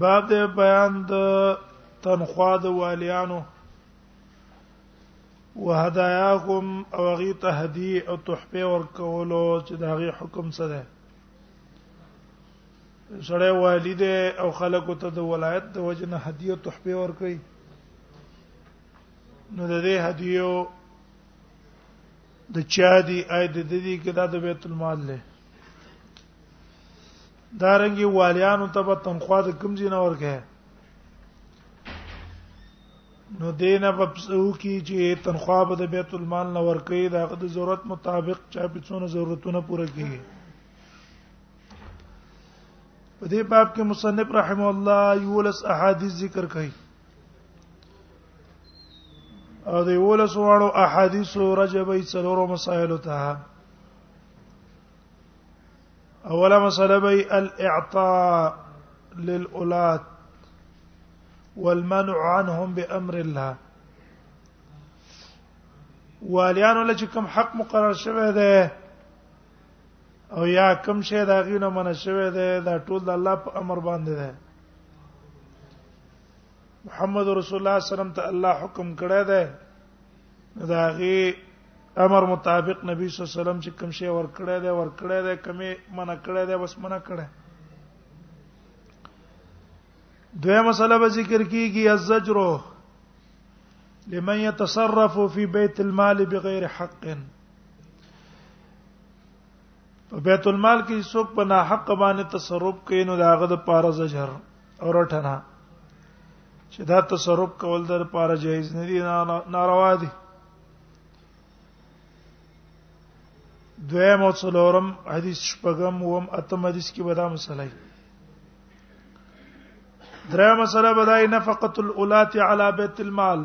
باب د بیان د تنخوا د والیانو وهداياهم او غي تهدي او تحفه ورکولو چې دا غي حکم څه ده سړی والد او خلکو ته د ولایت د وجنه هدیه تحفه ورکړي نو د دې هدیو د چا دی اې د دې کې دا د بیت المال له دا رنګي والیانو ته په تنخوا د کم زینه ورکه نو دینه په پسو کې چې تنخوا به د بیت المال نه ورکه دا د ضرورت مطابق چا په څونه ضرورتونه پوره کړي په دې باب کې مصنف رحم الله یولس احادیث ذکر کړي او د یولس واړو احادیث رجبې څلورو مسائل ته اوله مسله به الاعطاء للاولاد والمنع عنهم بامر الله والیانو له چې کوم حق مقرر شوه دی او یا کوم شی دا غینه من شوه دی دا ټول د الله په امر باندې دی محمد رسول الله صلی الله علیه وسلم ته الله حکم کړی دی دا غي امر مطابق نبی صلی الله علیه وسلم چې کوم شی ور کړی دی ور کړی دی کمی منع کړی دی بس منع کړی دوه مسله به ذکر کیږي الزجر لمن يتصرف في بيت المال بغير حق په بیت المال کې څوک په ناحق باندې تصرف کوي نو داغه د پاره زجر او رټنه چې دا تصرف کول در پاره جایز نه دي ناروا دي دویم او څلورم حدیث شپږم وم اتم حدیث کې به دا مسله دریم مسله به دا نفقه الاولات علی بیت المال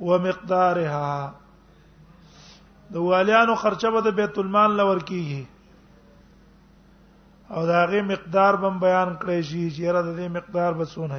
ومقدارها د والیانو خرچه به د بیت المال لور کیږي او دا غي مقدار بم بیان کړی شي چې را د دې مقدار بسونه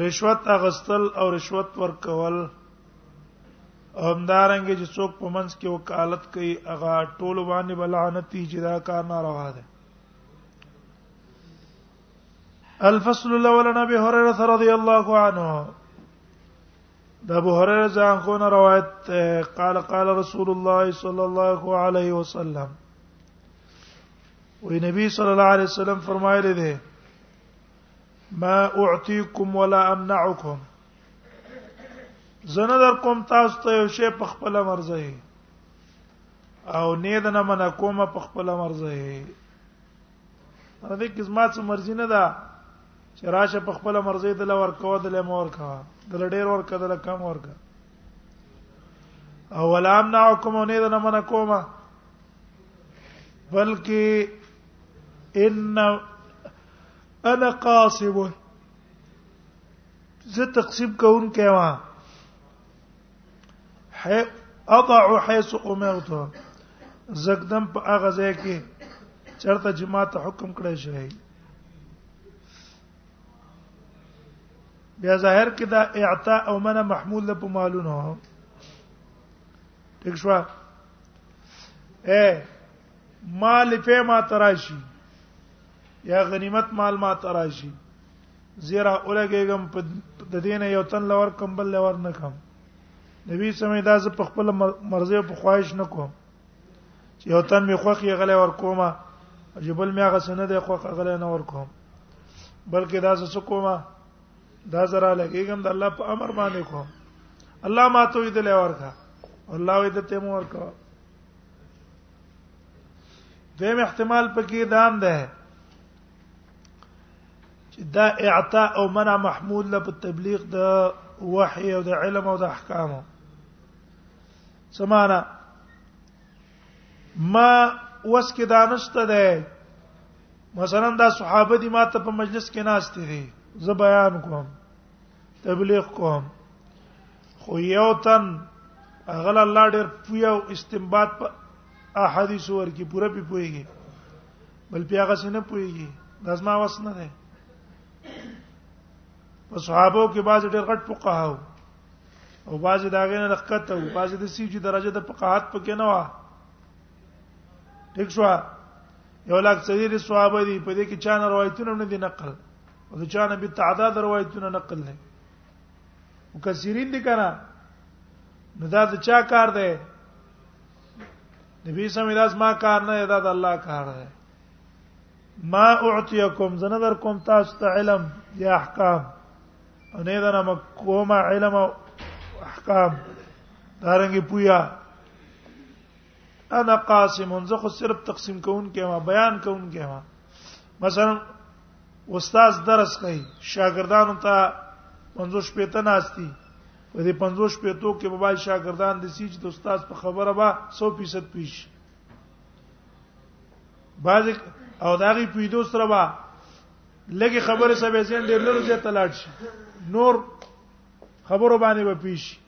رشوت اغستل او رشوت ورکول همدارنګ چې څوک په منځ کې وکالت کوي هغه ټول باندې بلعنتی چې دا کار ناروا دی الفصل الاول عن ابي هريره رضي الله عنه د ابو هريره څخه نه روایت قال قال رسول الله صلى الله عليه وسلم وی نبی صلی الله علیه وسلم فرمایلی دی ما اعطيكم ولا امنعكم زنه در کوم تاسو ته یو شی په خپل مرزه او نه د نه من کوم په خپل مرزه هغه کې زما څه مرزي نه ده چې راشه په خپل مرزه د لور کوه د لمور کوه د لډیر ور کده د کم ور کده او ولام نعکم نه د نه من کومه بلکې ان انا قاسب زه تقسیم کوم کېوا حي اضع حيث امرت زګدم په هغه ځای کې چرته جماعت حکم کړی شي بیا ظاهر کې دا اعطاء او منع محمول له په مالونو ټیک شو اے مال په ما تراشی یا غنیمت مال ما تراشی زیرا اولګم په د دین یو تن لور کمبل لور نه کم نبی سمې دا ز په خپل مرزه په خواهش نه کوم چې یو تن می خوخي غلې ور کومه جبل می هغه سند خوخه غلې نه ور کوم بلکې دا ز کومه دا زرا لګیږم د الله په امر باندې کوم الله ما ته دې له ورکا الله وې ته تیم ورکا دیم احتمال پکې دام ده چې دا اعطاء او منع محمود له په تبلیغ د وحي او د علم او د احکامو سمانا ما وس کې دانشته ده مثلا دا صحابه دي ماته په مجلس کې ناشته دي زه بیان کوم تبلیغ کوم خو یو تن اغل الله ډېر پویا او استنباط په احادیث ورکی پوره پی پویږي بل پی هغه سینه پویږي داسما وس نه ده په صحابه کې باز ډېر غټ فقهاو او بعضی دا غینه لخت او بعضی د سی چې درجه د فقاهت پکې نه و ټیک شو یو لاک سړي د صحابه دي په دې کې چا نه روایتونه نه دي نقل او د چا نه به تعداد روایتونه نقل نه او کثیرین دي کنه نو دا د چا کار دی نبی سم داس ما کار نه دا د الله کار دی ما اعطيكم زنذر کوم تاسو ته علم یا احکام او نه دا مقوم علم او احکام دارنګي پویا انا قاسم زه خو صرف تقسیم کون کې ما بیان کون کې ما مثلا استاد درس کوي شاګردانو ته 50 پېته ناشتي په دې 50 پېتو کې به شاګردان د سیج د استاد په خبره به 100% پیش بعض او داغي پیدو سره به لګي خبره سبه زین ډیر لرو زه تلاړ شي نور خبرو باندې به پیش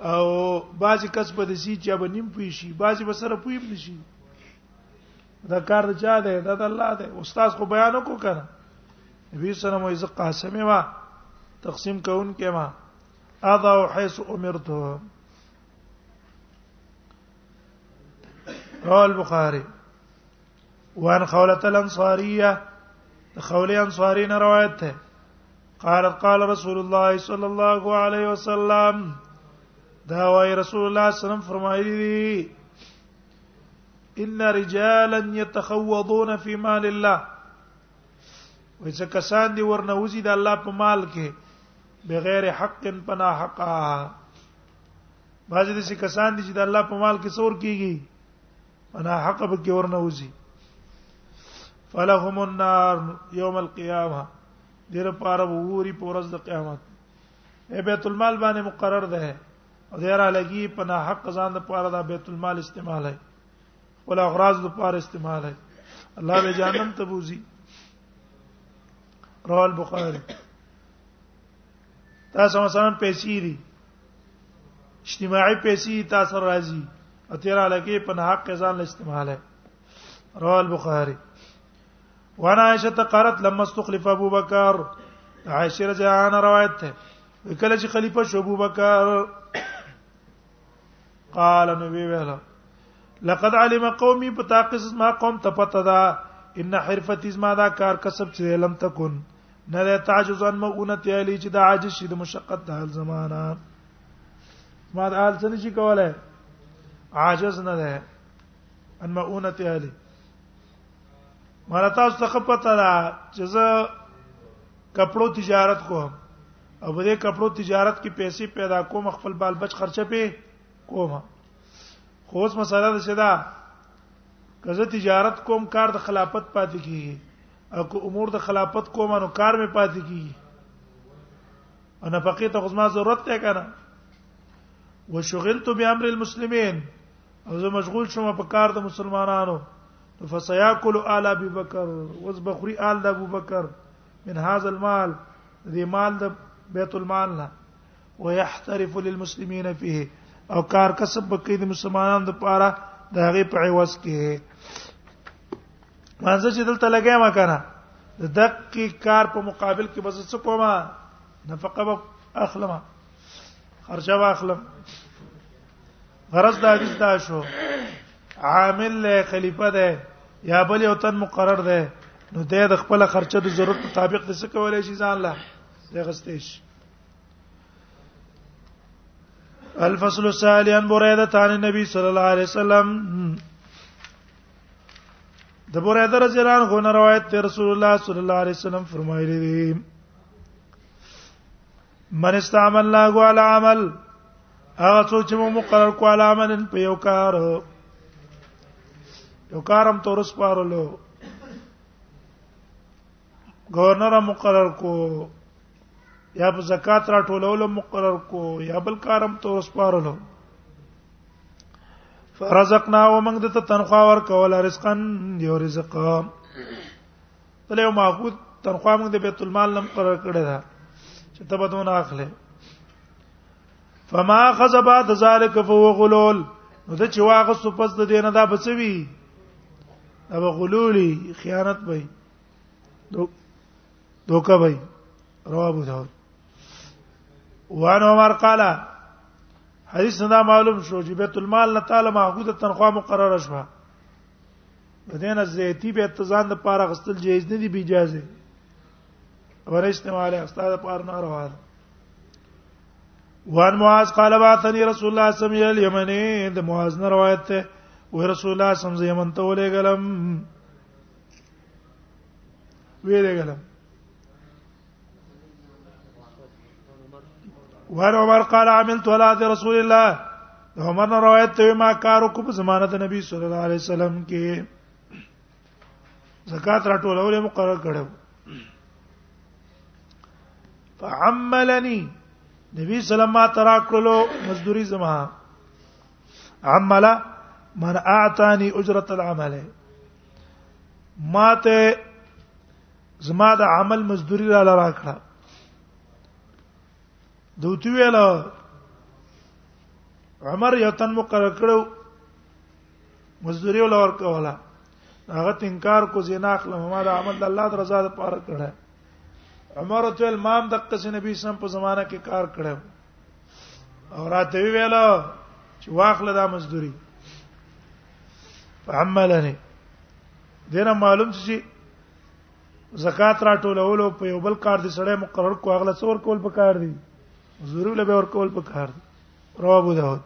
او بعضی کس په دې سي چې به نیم پیش شي بعضی به سره پوي نشي دا کار چا دی دا د الله دی استاد خو بیان کو کړه نبی سره مو عزت قاسمه وا تقسیم کون کې ما اضع حيث امرت رواه البخاري وان خوله الانصاریه خوله انصاری نه روایت ده قال قال رسول الله صلى الله عليه وسلم دا وای رسول الله صلی الله علیه وسلم فرمایلی ان رجالا يتخوضون في مال الله وای څه کسان دي ورنوزي د الله په مال کې بغیر حق پنا حقا بعضی دې کسان دي چې د الله په مال کې څور کیږي انا حق به کې ورنه وځي فلهم النار يوم القيامه دیر پاره ووري پورز د قیامت ای بیت المال باندې مقرر ده او دیرا لګي پنا حق ځان د پاره د بیت المال استعمال ہے ولا اغراض د پاره استعمال ہے الله به جهنم ته بوزي رواه البخاري تاسو مثلا پیسې دي اجتماعي پیسې تاسو راځي او تیر علاقه په حق ځان له استعماله رواه البخاري وانا عائشه قالت لما استخلف ابو بکر عائشه رضی الله عنها روایت ده کله چې خلیفہ شو ابو بکر قال نو وی ویل لقد علم قومي بتاقص ما قوم ته پته ده ان حرفتي زما دا کار کسب چې لم تکون نه د تعجز ان مؤنت علی چې د عاجز شي د مشقت د حال زمانہ ما د حال څه نشي کولای عاجز نه ده ان مؤنت علی مالا تاسو ته خپته ده چې زه کپړو تجارت کوم او په دې کپړو تجارت کې پیسې پیدا کوم خپل بال بچ خرچه پې کوم خو اوس مسله ده چې دا که زه تجارت کوم کار د خلافت پاتې کیږي او که امور د خلافت کوم نو کار مې پاتې کیږي او نفقه ته خو ما ضرورت ته کنه وشغلت بامر المسلمين او زه مشغول شوم په کار د مسلمانانو فسياكل آل ابي بکر وز بخري آل د ابو بکر من هاذ المال ذي مال د بیت المال نه ويحترف للمسلمين فيه او کار کسب بکې د مسلمانانو لپاره د هغه په عوض کې مانځه چې دلته لګیا ما کنه د دقیق کار په مقابل کې بس څه کومه نفقه به اخلم خرچه به اخلم غرض دا حدیث دا شو عامل له خلیفہ ده یا بل یو تن مقرر ده نو د خپل خرچه د ضرورت مطابق د څه کولای شي ځان لا د غستېش الفصل الثاني عن بريده عن النبي صلى الله عليه وسلم د بريده رضی الله عنه نه روایت ته رسول الله صلی الله علیه وسلم فرمایلی دی من استعمل لا على عمل هغه څوک چې مو مقرر کو على عمل په یو کار یو کارم تورس پارلو گورنر مقرر کو یا په زکات را ټولولو مقرر کو یا بل کارم ته وسپارلو فرزقنا ومن دته تنخوا ور کوله رزقن یو رزق تله معقود تنخوا موږ د بیت المال لم قرار کړی دا چې تبه دون اخله فما اخذ بعد ذلك فهو غلول نو د چې واغ سو پس د دینه دا بچوي دا غلولي خیانت به دوکه وای رواه ابو داود وان عمر قال حدیث دا معلوم شو چې بیت المال نه تعالی محدود تنخواه مقرره شوه بدین زیتی به اتزان د پاره غستل جایز نه دی بی اجازه ور استعمال استاد پاره نه روان وان معاذ قال بعثني رسول الله صلی الله علیه وسلم یمنی د معاذ نه روایت ته و رسول الله صلی الله علیه وسلم یمن ته ولېګلم ویلې غلم وان عمر قال عملت ولا رسول الله عمر نے روایت ته ما کار کو په زمانه د نبی صلی الله علیه وسلم کې زکات راټولول مقرر کړو فعملني نبی سلام ما ترا کړلو مزدوري زما عمل من اعطاني اجره العمل ماته زما د عمل مزدوري را لرا کړه دوی ویل عمر یو تن مقرر کړو مزدوري ول ور کوله هغه انکار کو زینا اخلم ما د عمل د الله د رضا لپاره کړه عمر ته امام د قصې نبی سم په زمانہ کې کار کړو او راته ویل چې واخله دا مزدوري فحملني دنه معلوم شي زکات راټولولو په یو بل کار دي سړی مقرر کو اغله څور کول په کار دي ضرور له به ور کول په کار دي رواه ابو داود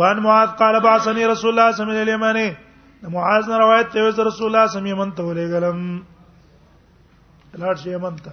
وان معاذ قال بعثني رسول الله صلى الله عليه وسلم اليمني معاذ نه روایت ته رسول الله صلی الله علیه وسلم ته ولېګلم لاړ شي یمن ته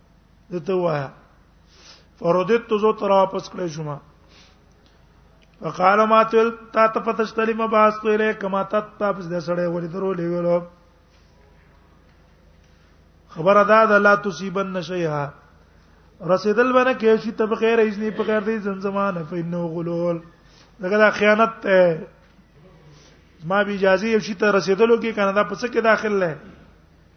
دته وایا فردت تو زو تر واپس کړې شوما فقال ما تل تا ته پتشتلی ما باس کوله کما تا ته پس د سړې ولې درو لګولو خبر ادا د لا تصيبن شيئا رسیدل باندې کې شي تب غیر اذن په غیر دې زمزمان فینو غلول دغه دا خیانت ته ما به اجازه یو شي ته رسیدلو کې کنه دا پس کې داخل لې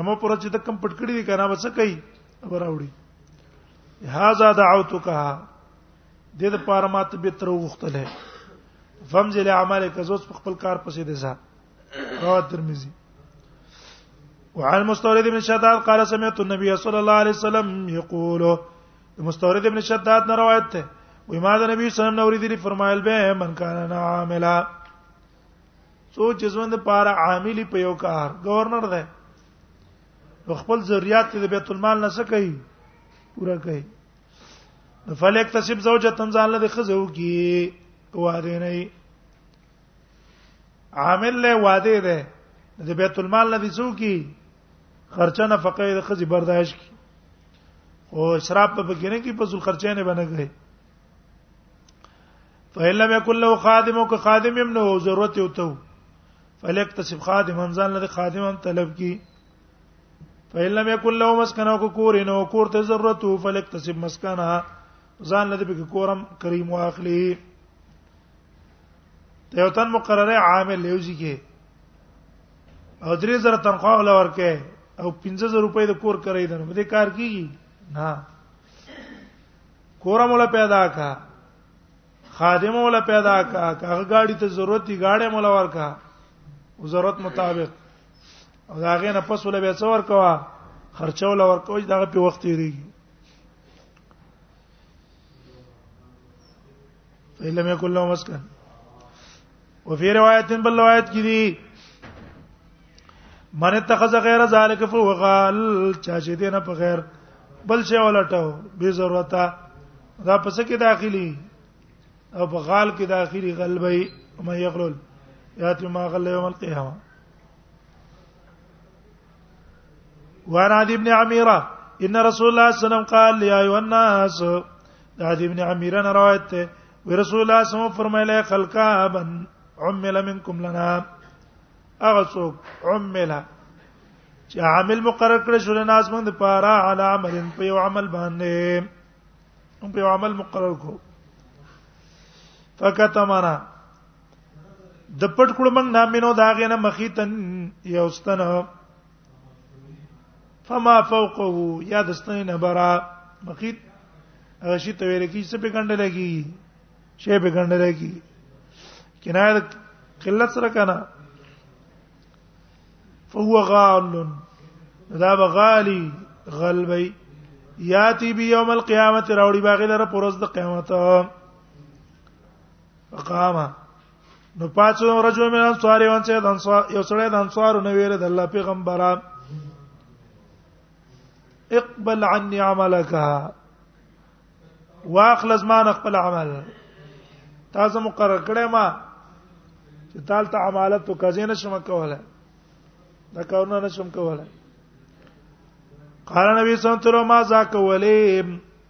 اما پر چې د کم پټ کړی دی کنه بس کوي براوړي هاذا دعوتک د دې لپاره ما ته به تر وختله فمزل اعمالک زوس په خپل کار پسې دي ځه رواه ترمذی وعن مستورد بن شداد قال سمعت النبي صلى الله عليه وسلم يقول مستورد بن شداد نے روایت ہے و امام نبی صلی اللہ علیہ وسلم نے فرمایا بے من کان عاملا څو چې ژوند لپاره عاملی په یو کار گورنر ده نو خپل ضرورت د بیت المال نه سکی پورا کوي نو فلک تسب زوجه تنزان له خزو کی واده نه عامل له واده ده د بیت المال نه څو کی خرچه نه فقې د خزي برداشت کی او اسراف په کې نه کی په ذل خرچه نه بنګي فإلا يكن له خادم او که خادم هم نه ضرورت یو ته فلک تسب خادم هم ځان له خادم هم طلب کی فإلا يكن له مسكن او که کور نه کور ته ضرورت فلک تسب مسکن ځان له به کورم کریم واخلي ته یو تن مقرره عامل یوځي کې او درې زره تنخواه ولا ورکه او 15000 روپۍ د کور کرای دنه بده کار کیږي نه کور مولا پیدا کا خادم مولا پیدا کا هغه گاډي ته ضرورت دی گاډي مولا ورکا او ضرورت مطابق او دا غینه پس ولا به څور کوا خرچول ورکوي دغه په وخت تیریږي فإن لم يكن له مسكن او فی روایت بل روایت کې دي من اتخذ غیر ذلک فهو غال چا چې دینه په غیر بل شی ولټاو به ضرورت دا پس کې داخلي او په غال کې داخلي غلبي ما یغلل یاتم ما غل یوم القیامه وعن عدي بن عميره ان رسول الله صلى الله عليه وسلم قال يا ايها الناس عدي بن عميره نے روایت ہے رسول الله صلی الله علیه وسلم فرمایله خلقا بن عمل منکم لنا اغه څوک عمل چې عامل مقرر کړ شو له ناس باندې پارا علی عمل په یو عمل باندې هم په یو عمل مقرر کو فکتمنا د پټ کړو موږ نامینو دا غنه مخیتن یوستن فما فوقه یا دستنه نه برا مخیت هغه شی ته ویل کی څه په ګنده لګي شی په ګنده لګي کنایه قلت سره کنه فهو غال دا بغالی غلبی یاتی بی یوم القیامت راوړي باغی لره پرز د قیامت فقامه نو پاتو رجو من انصار یو انصار د انصار یو سړی د انصار نو ویل د الله پیغمبر اقبل عني عملك واخل زمان خپل عمل تاسو مقرر کړی ما چې تال ته عمالت تو کزینه شم کوله دا کارونه نشم کوله قال نبی صلی الله علیه وسلم ما ذاک ولیم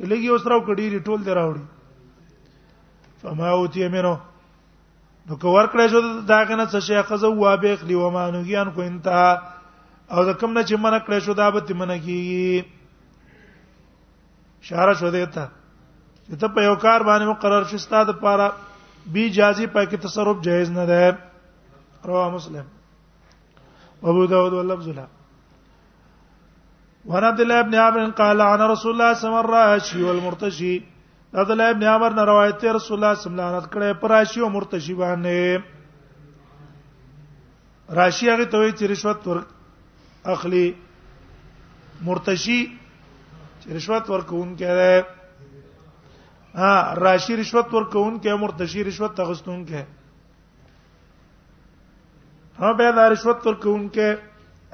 لګي اوس راو کډيري ټول دراوړي فما اوتی منو نو کو ورکړې شو دا کنه څه شي خزه وا به خلی و ما نو ګیان کو انت او دا کم نه چې من کړې شو دا به تمنه کیږي شهر شو دیتا چې ته په یو کار باندې مقرر شې ستاد لپاره بی جازي پکې تصرف جایز نه ده رواه مسلم ابو داود واللفظ له وعن عبد الله بن عمرو قال عن رسول الله صلى الله عليه وسلم الراشي والمرتشي عبد الله بن عمر نه روایت ته رسول الله صلی الله علیه وسلم کړه پر راشي او مرتشي باندې راشي هغه ته چې رشوت ور اخلي مرتشي چې رشوت ورکون کړي ها راشي رشوت ورکون کړي مرتشي رشوت تغستون کړي هغه به د رشوت ورکوونکې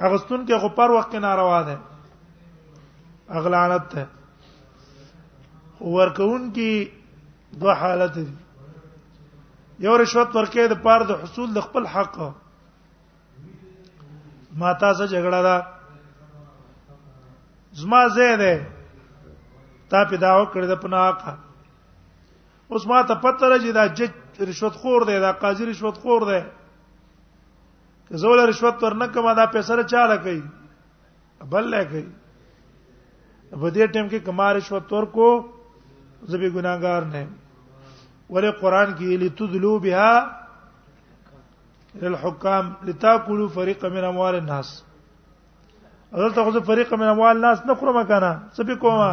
اغستون کې خو پر وخت ناروا ده اغلانت ده ورکون کې دوه حالت دي یو رشوت ورکې د پاره د حصول د خپل حق ما تاسو جګړه ده زما زه ده تا په داو کړی د پناه اوس ما ته پته را چې دا جج رشوت خور دی دا قاضي رشوت خور دی که زه ول رشوت ورنه کوم دا پیسې را چاله کوي بل لا کوي په دې ټیم کې کما رشوت ور کو زه به ګناګار نه ولې قران کې لتدلو بها للحكام لتاكلوا فريقا من اموال الناس دلته خو فريقا من اموال الناس نه خورم کنه څه به کومه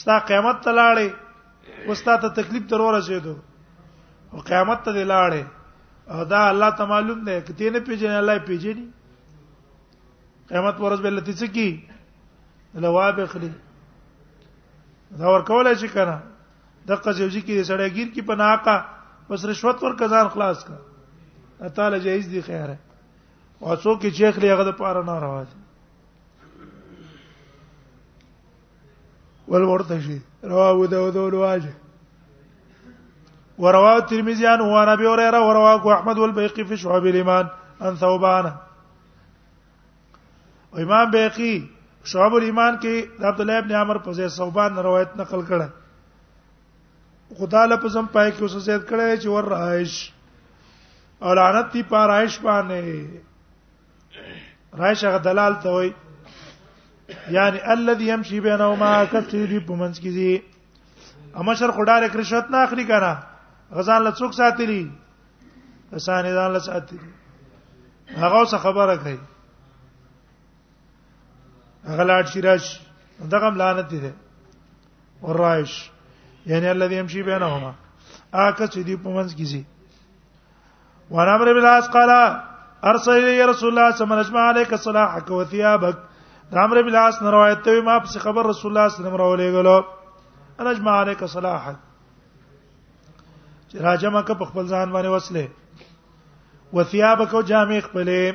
ستا قیامت ته لاړې وستا ته تکلیف تر ورسېدو او قیامت ته لاړې او دا الله ته معلوم دی کته نه پیژنې الله پیژني قیامت ورځ به لتی څه کی لواب خلی دا ور کولای شي کنه د قزیوجی کې سړی گیر کې پناقه بس رشوت ور کزان خلاص کا تعالی جایز دی خیره او څوک چې اخلي هغه د پاره نه راوځي ول ورته شي رواه داود او لواجه ورواه ترمذی عن هو نبی هريره ورواه احمد والبيقي في شعب الايمان عن ثوبان امام بيقي شعب الايمان کې عبد الله ابن عمر په ځای ثوبان روایت نقل کړه خدا له پسم پای کې اوس زیات کړه چې ور راهش او لعنت دی پارایش باندې راشه دلال ته وای یعنی الذي يمشي بينهما كثير بمنځ کې دي اما شر خدای لري رشوت نه اخلي کنه غزان له څوک ساتلی اسانه ځان له ساتلی هغه څه خبره کوي هغه لاړ شي راش دغه لعنت دي ورایش یعنی الذي يمشي بينهما اکه چې دی په منځ کې دي وعن عمرو بن العاص قال ارسل الي رسول الله صلى الله عليه وسلم عليك صلاحك وثيابك دا عمرو بن العاص نه روایت ته ما په خبر رسول الله صلی الله علیه وسلم راولېګلو انا اجمع عليك صلاحك چې راجمه ک په خپل ځان باندې وسله وثيابك او جامې خپلې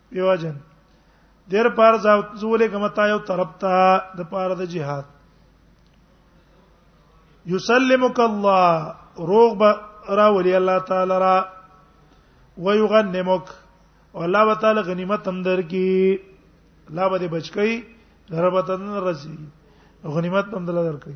دیوجن دیر پار زولې کوم تا یو طرف ته د پاره د جهاد یسلمک الله روغ به راولي الله تعالی را ويغنمک الله تعالی غنیمت هم درکې الله به بچکی دربتن رسی غنیمت هم دل درکې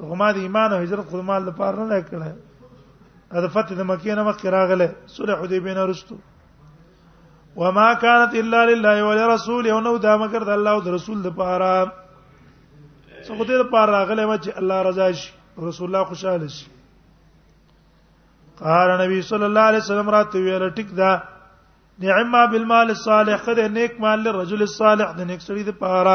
هما د ایمان او هجرت خو مال لپاره نه کړه دا فتح د مکې نه مخکې راغله صلح حدیبیه نه رسټو وما كانت الا لله ولرسوله او نو دا مگر د الله او د رسول لپاره څه خو دې لپاره راغله چې الله رضا شي رسول الله خوشاله شي قال نبی صلی الله علیه وسلم راته ویل ټیک دا نعمه بالمال الصالح خدای نیک مال لرجل الصالح د نیک سړي لپاره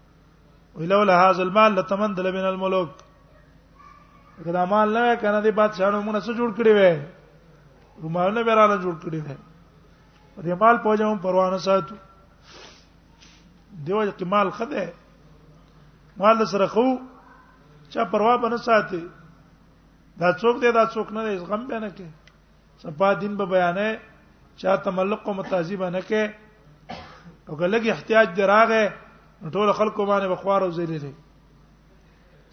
ولولا هذا المال لتمندل من الملوک کله مال نه کنه دی بادشاہانو موږ څه جوړ کړی وې رومانه به رانه جوړ کړی وې دې مال په جام پروانه ساتو دیو چې مال خده مال سره خو چا پروا بنه ساتي دا څوک دی دا څوک نه دی غم به نه کوي صفا دین به بیانې چا تملق او متعذب نه کې او کلهږي احتیاج دراغه ټول خلکو باندې بخوار او ذلیل دي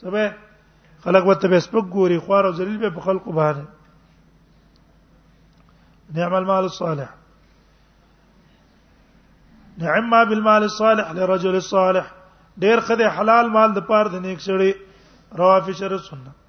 سبه خلک وته به سپک ګوري خوار او ذلیل به په خلکو باندې نعم المال الصالح نعم ما بالمال الصالح لرجل الصالح ډیر خدای حلال مال د پاره د نیک سړي روافي شر سنت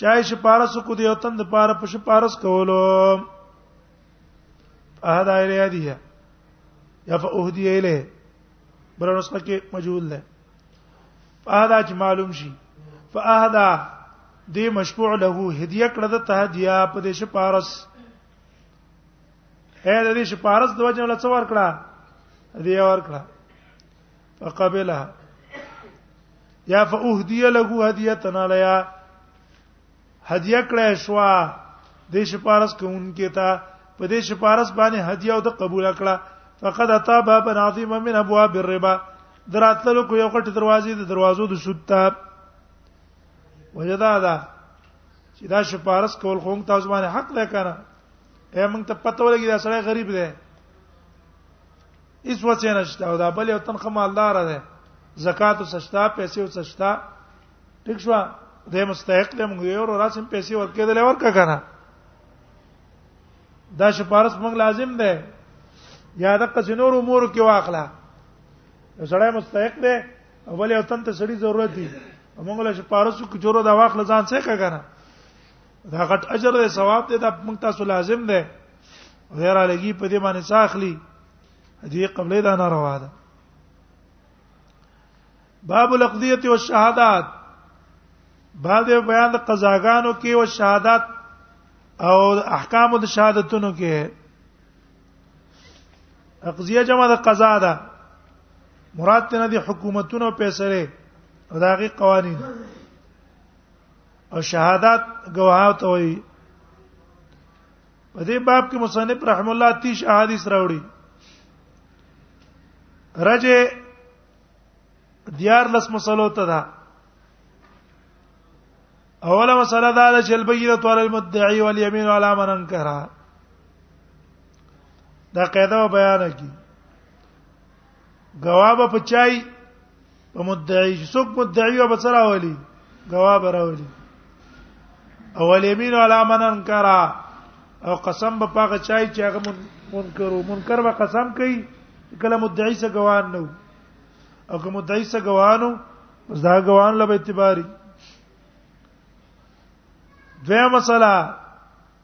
چای شپارس کو دی او تن د پاره په شپارس کولو اهدا الیه دی یا فاهدی الیه برنسخه کې مجهول ده فاهدا چې معلوم شي فاهدا دی مشفوع له هدیه کړه د تهدیا په دې شپارس هه د دې شپارس د وجه له څور کړه دی ور کړه فقبلها یا فاهدی له هدیه تنالیا هدیه کړه شوا د شپارس کوونکې ته په دې شپارس باندې هدیه او د قبول کړه فقد اتا باب عظیم من ابواب الربا دراتلو کو یو غټ دروازې د دروازو د سود ته وجدا دا چې دا شپارس کول خو تاسو باندې حق ده کنه اے موږ ته پته ولګی دا سړی غریب دی هیڅ وڅې نشته او دا بل یو تن خمالدار دی زکات او سشتا پیسې او سشتا ټیک شو د مستحق له موږ یو راسم پیسې ورکېدل ورکا کنه دا شپارس موږ لازم ده یا د قصنور امور کې واخلہ سړی مستحق دی او بل یو تن ته سړی ضرورت دی موږ له شپارسو کې جوړو دا واخلہ ځان څه کړه دا غټ اجر دی ثواب دی دا موږ تاسو لازم دی غیر علیږي په دې باندې ساخلی دې قبلې دا ناروا ده باب الاقضیه والشهادات بعد بیان د قضاګانو کې او شهادت او احکام د شهادتونو کې اقضیه جمع د قضا ده مراد تنه دي حکومتونو پیسې او داغي قوانين او شهادت گواهات وي په دې باب کې مصنف رحم الله 30 احادیث راوړي رجه دیار لس مسلو ته ده اوله مسله دا ده چې البینه علی المدعی والیمین علی من انکر دا قاعده بیان کی گواه به پچای په مدعی څوک مدعی او بصرا ولی گواه براولی اول یمین علی من انکر او قسم به پاګه چای چې هغه منکر او منکر به قسم کوي کله مدعی څه گواهان نو او کوم مدعی څه گواهانو پس دا گواهان له اعتباري دوه مسله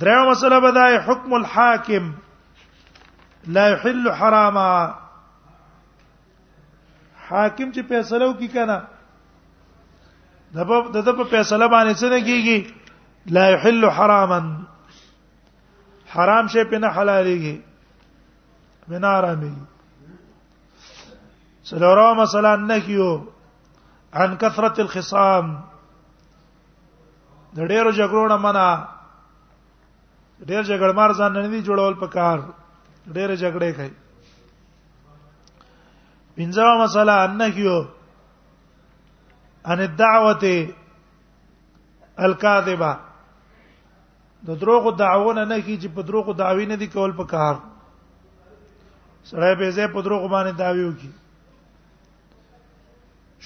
دریم مسله بدای حکم الحاکم لا يحل حراما حاکم چې فیصله وکي کنه دغه دغه په فیصله باندې څه نه کیږي لا يحل حراما حرام شي په نه حلاليږي بنا آرامي سلورا مثلا نهيو عن كثرة الخصام د ډیرو جګړو نه منع ډیر جګړمار ځان نه دی جوړول په کار ډیر جګړې کوي پنځمه مسله انکیو ان الدعوه الکاذبه د دروغ دعوونه نه کی چې په دروغ دعوی نه دی کول په کار سره به زه په دروغ باندې دعوی وکي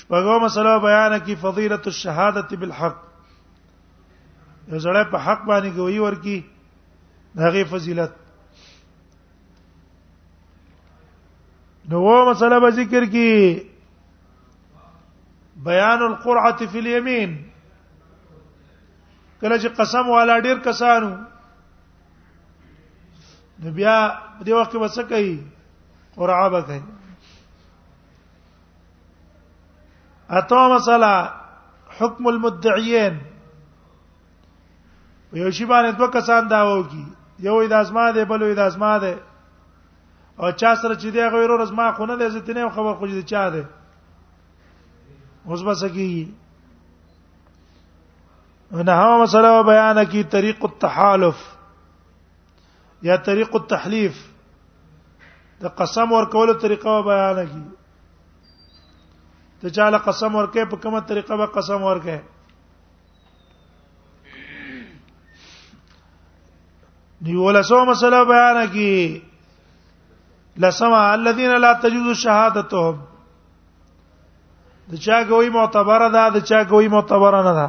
شپږو مسله بیان کی فضیلت الشهاده بالحق یو زړه په حق باندې کوي ورکی دغه فضیلت نو مسله به ذکر کی بیان القرعه فی الیمین کله چې قسم والا ډیر کسانو نو بیا په دې وخت کې وسه کوي قرعه به کوي اته مسله حکم المدعيين یو شی باندې دوه کسان داوو کی یو د ازما ده بل د ازما ده او چا سره چې دی غیر ورځ ما خو نه لزت نه خو خو دې چا ده اوس بس کی نه هوا مسله بیان کی طریق التحالف یا طریق التحلیف د قسم ورکولو طریقه بیان کی ته چاله قسم ورکې په کومه طریقه به قسم ورکې دی ولسو مسله بیان کی لسما الذين لا تجوز شهادتهم د چا ګوي معتبره ده د چا ګوي معتبره نه ده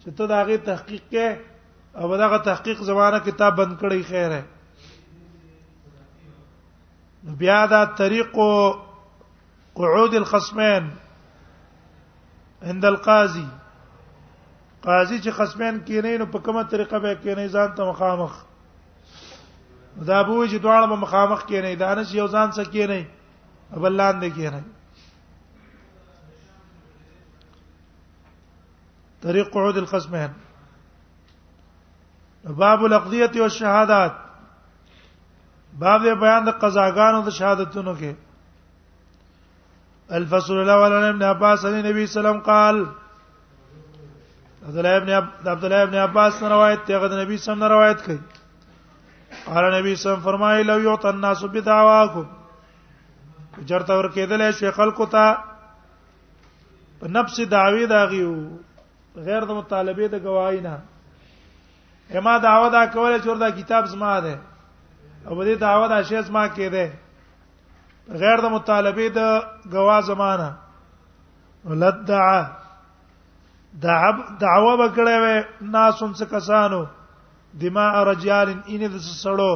چې ته دا غي تحقیق کې او داغه تحقیق زمانہ کتاب بند کړی خیره بیا دا طریق قعود الخصمين عند القاضي قاضي چې خصمین کینې نو په کومه طریقه به کینې ځان ته مخامخ دا به چې دواړه به مخامخ کینې دا نه یو ځان څخه کینې بلان دې کینې طريق قعود القسمين باب الاقضيه والشهادات باب دې بیان د قضاګانو د شهادتونو کې الفصل الاول عن ابن عباس عن النبي صلى الله عليه وسلم قال عبد الله ابن عبد الله ابن عباس روایت ته غد نبی صلی الله علیه وسلم روایت کړي قال نبی صلی الله علیه وسلم فرمایي لو یعطى الناس بدعواکم چرته ور کېدل شي خلکو ته په نفس دعوی دا غيو غیر د مطالبه د گواهی نه اما دعوه دا کوله چې وردا کتاب زما ده او دې دعوه دا شی زما کې ده غیر د مطالبه د گواه زمانہ ولدعا دعب دعوه وکړې وې ناسون څه کسانو دماء رجال ان د سړو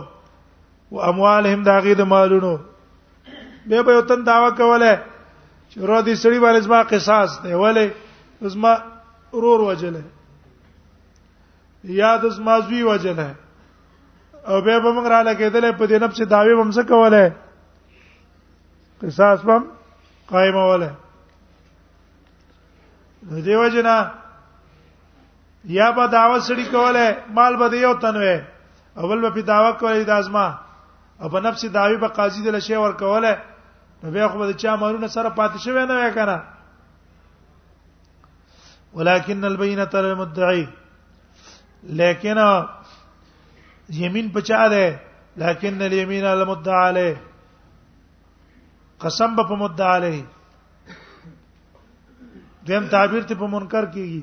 و اموالهم دا غي د مالونو به به تن داوا کوله چې ورو دي سړي باندې زما قصاص دی ولې زما رور وجله یا د زما زوی وجله او به به موږ را لګیدل په دې نفس داوی هم څه کوله قصاص هم قائم وله نو دی وجنا یا به داوا سړي کوله مال به یو تنوي اول به داوا کوي د ازما او په نفس داوی به قاضي د لشي ور کوله نو بیا خو به چا مالونه سره پاتې شوی نه وای کنه ولكن البينه للمدعي لیکن یمین پچا ده لیکن الیمین المدعى علیه قسم به په مدعا علیه دیم تعبیر ته په منکر کیږي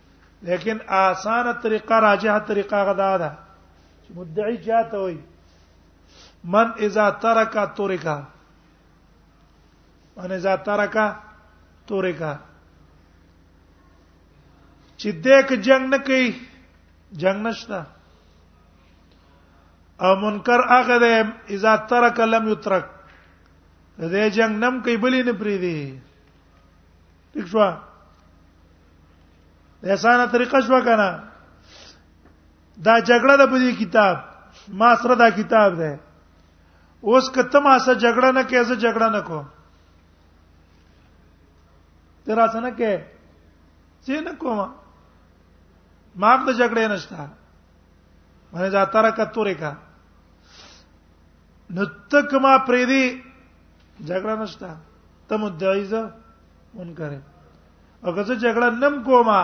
لیکن آسان طریقه راجحه طریقه غدا ده چې مدعی چاته وي من اذا ترک ترک من اذا ترک ترک چې دک جنگ نه کوي جنگ نشته او منکر هغه ده اذا ترک لم یترک دې جنگ نم کوي بلی نه پری دی ٹھیک شو اسانه طریقه شو کنه دا جګړه د بری کتاب ما سره دا کتاب ده اوس کته ما سره جګړه نه کې زه جګړه نه کوم تر اسنه کې څه نه کوم ما د جګړې نشته مې ځا ترکه تورې کا نو تک ما پرې دی جګړه نشته ته مدعیزه منکر او که زه جګړه نم کومه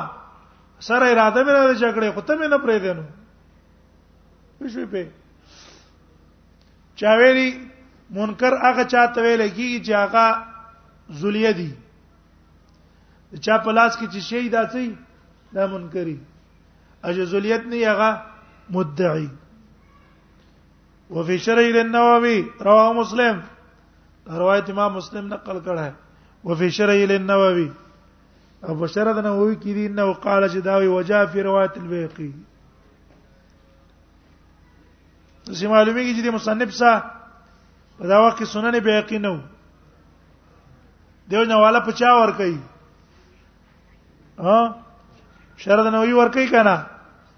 سره اراده مې نه جګړه خو ته مې نه پرې دینو پښې په چاویری منکر هغه چاته ویل کیږي چې هغه ذلیه دي چا په لاس کې چې شي دا څه دا منکری اجه ذلیت نه هغه مدعی وفي شرح للنووي رواه مسلم روایت امام مسلم نقل کړه وفي شرح للنووي او بشرد نووي کې دي انه قال چې دا وی وجا فی روایت البیقی څه معلومیږي چې مصنف سا په دا وخت کې سنن بیقی نو دیو نواله په چا ور کوي ها شرد نووي ور کوي کنه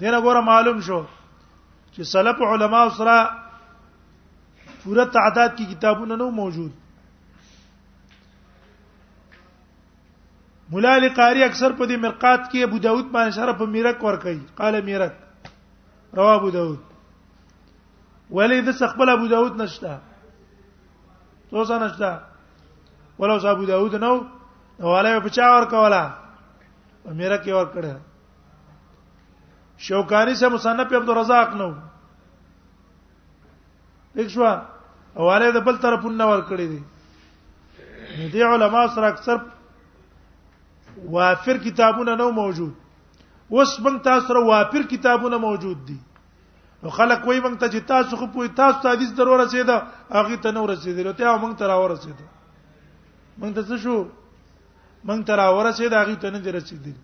دینه ګوره معلوم شو چې سلف علما سره پوره تعداد کې کتابونه نو موجود مولا علی قاری اکثر په دې مرقات کې ابو داود باندې سره په میرک ور کوي قال میرک رواه ابو داود ولې د خپل ابو داود نشته توسه نشته ولو ابو داود نو ولا په چا ور کوله میرا کې ور کړه شوکاری سے مصنف عبد الرزاق نو دښوا حواله د بل طرف نه ور کړی دي دې علما سره اکثر وافر کتابونه نو موجود اوس موږ تاسو سره وافر کتابونه موجود دي نو خلک وایي موږ ته چې تاسو خو پوي تاسو ته حدیث درو رسیدا هغه ته نو رسیدل ته موږ ته راو رسیدا موږ ته څه شو مونږ تر اورسه دا غي ته نه رسیدلی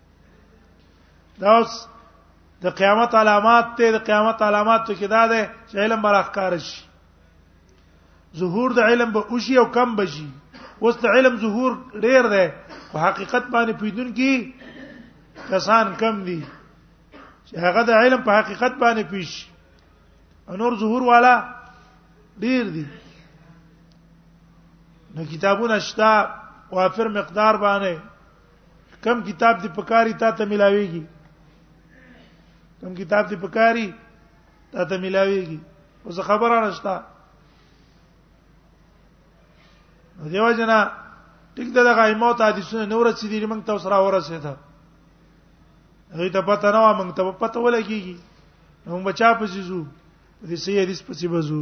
دا اوس د قیامت علامات ته د قیامت علامات ته کې دا ده چې علم براخکار شي ظهور د علم به اوشي او کم بشي اوس د علم ظهور ډیر ده خو حقیقت باندې پیدون کی کسان کم دي چې هغه د علم په حقیقت باندې پیش انور ظهور والا ډیر دي نو کتابونه شته وافر مقدار باندې کم کتاب دی پکاري تا ته ملاويږي کم کتاب دی پکاري تا ته ملاويږي اوس خبره نشته دیو جنا ټیک دا دغه ایمو ته حدیثونه نور چې دي موږ ته اوس را ورسېده هغه ته پته نه و موږ ته پته ولګيږي موږ بچا پسې زو دې سي حدیث پسې بزو